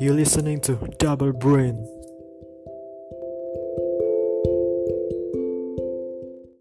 You're listening to Double Brain.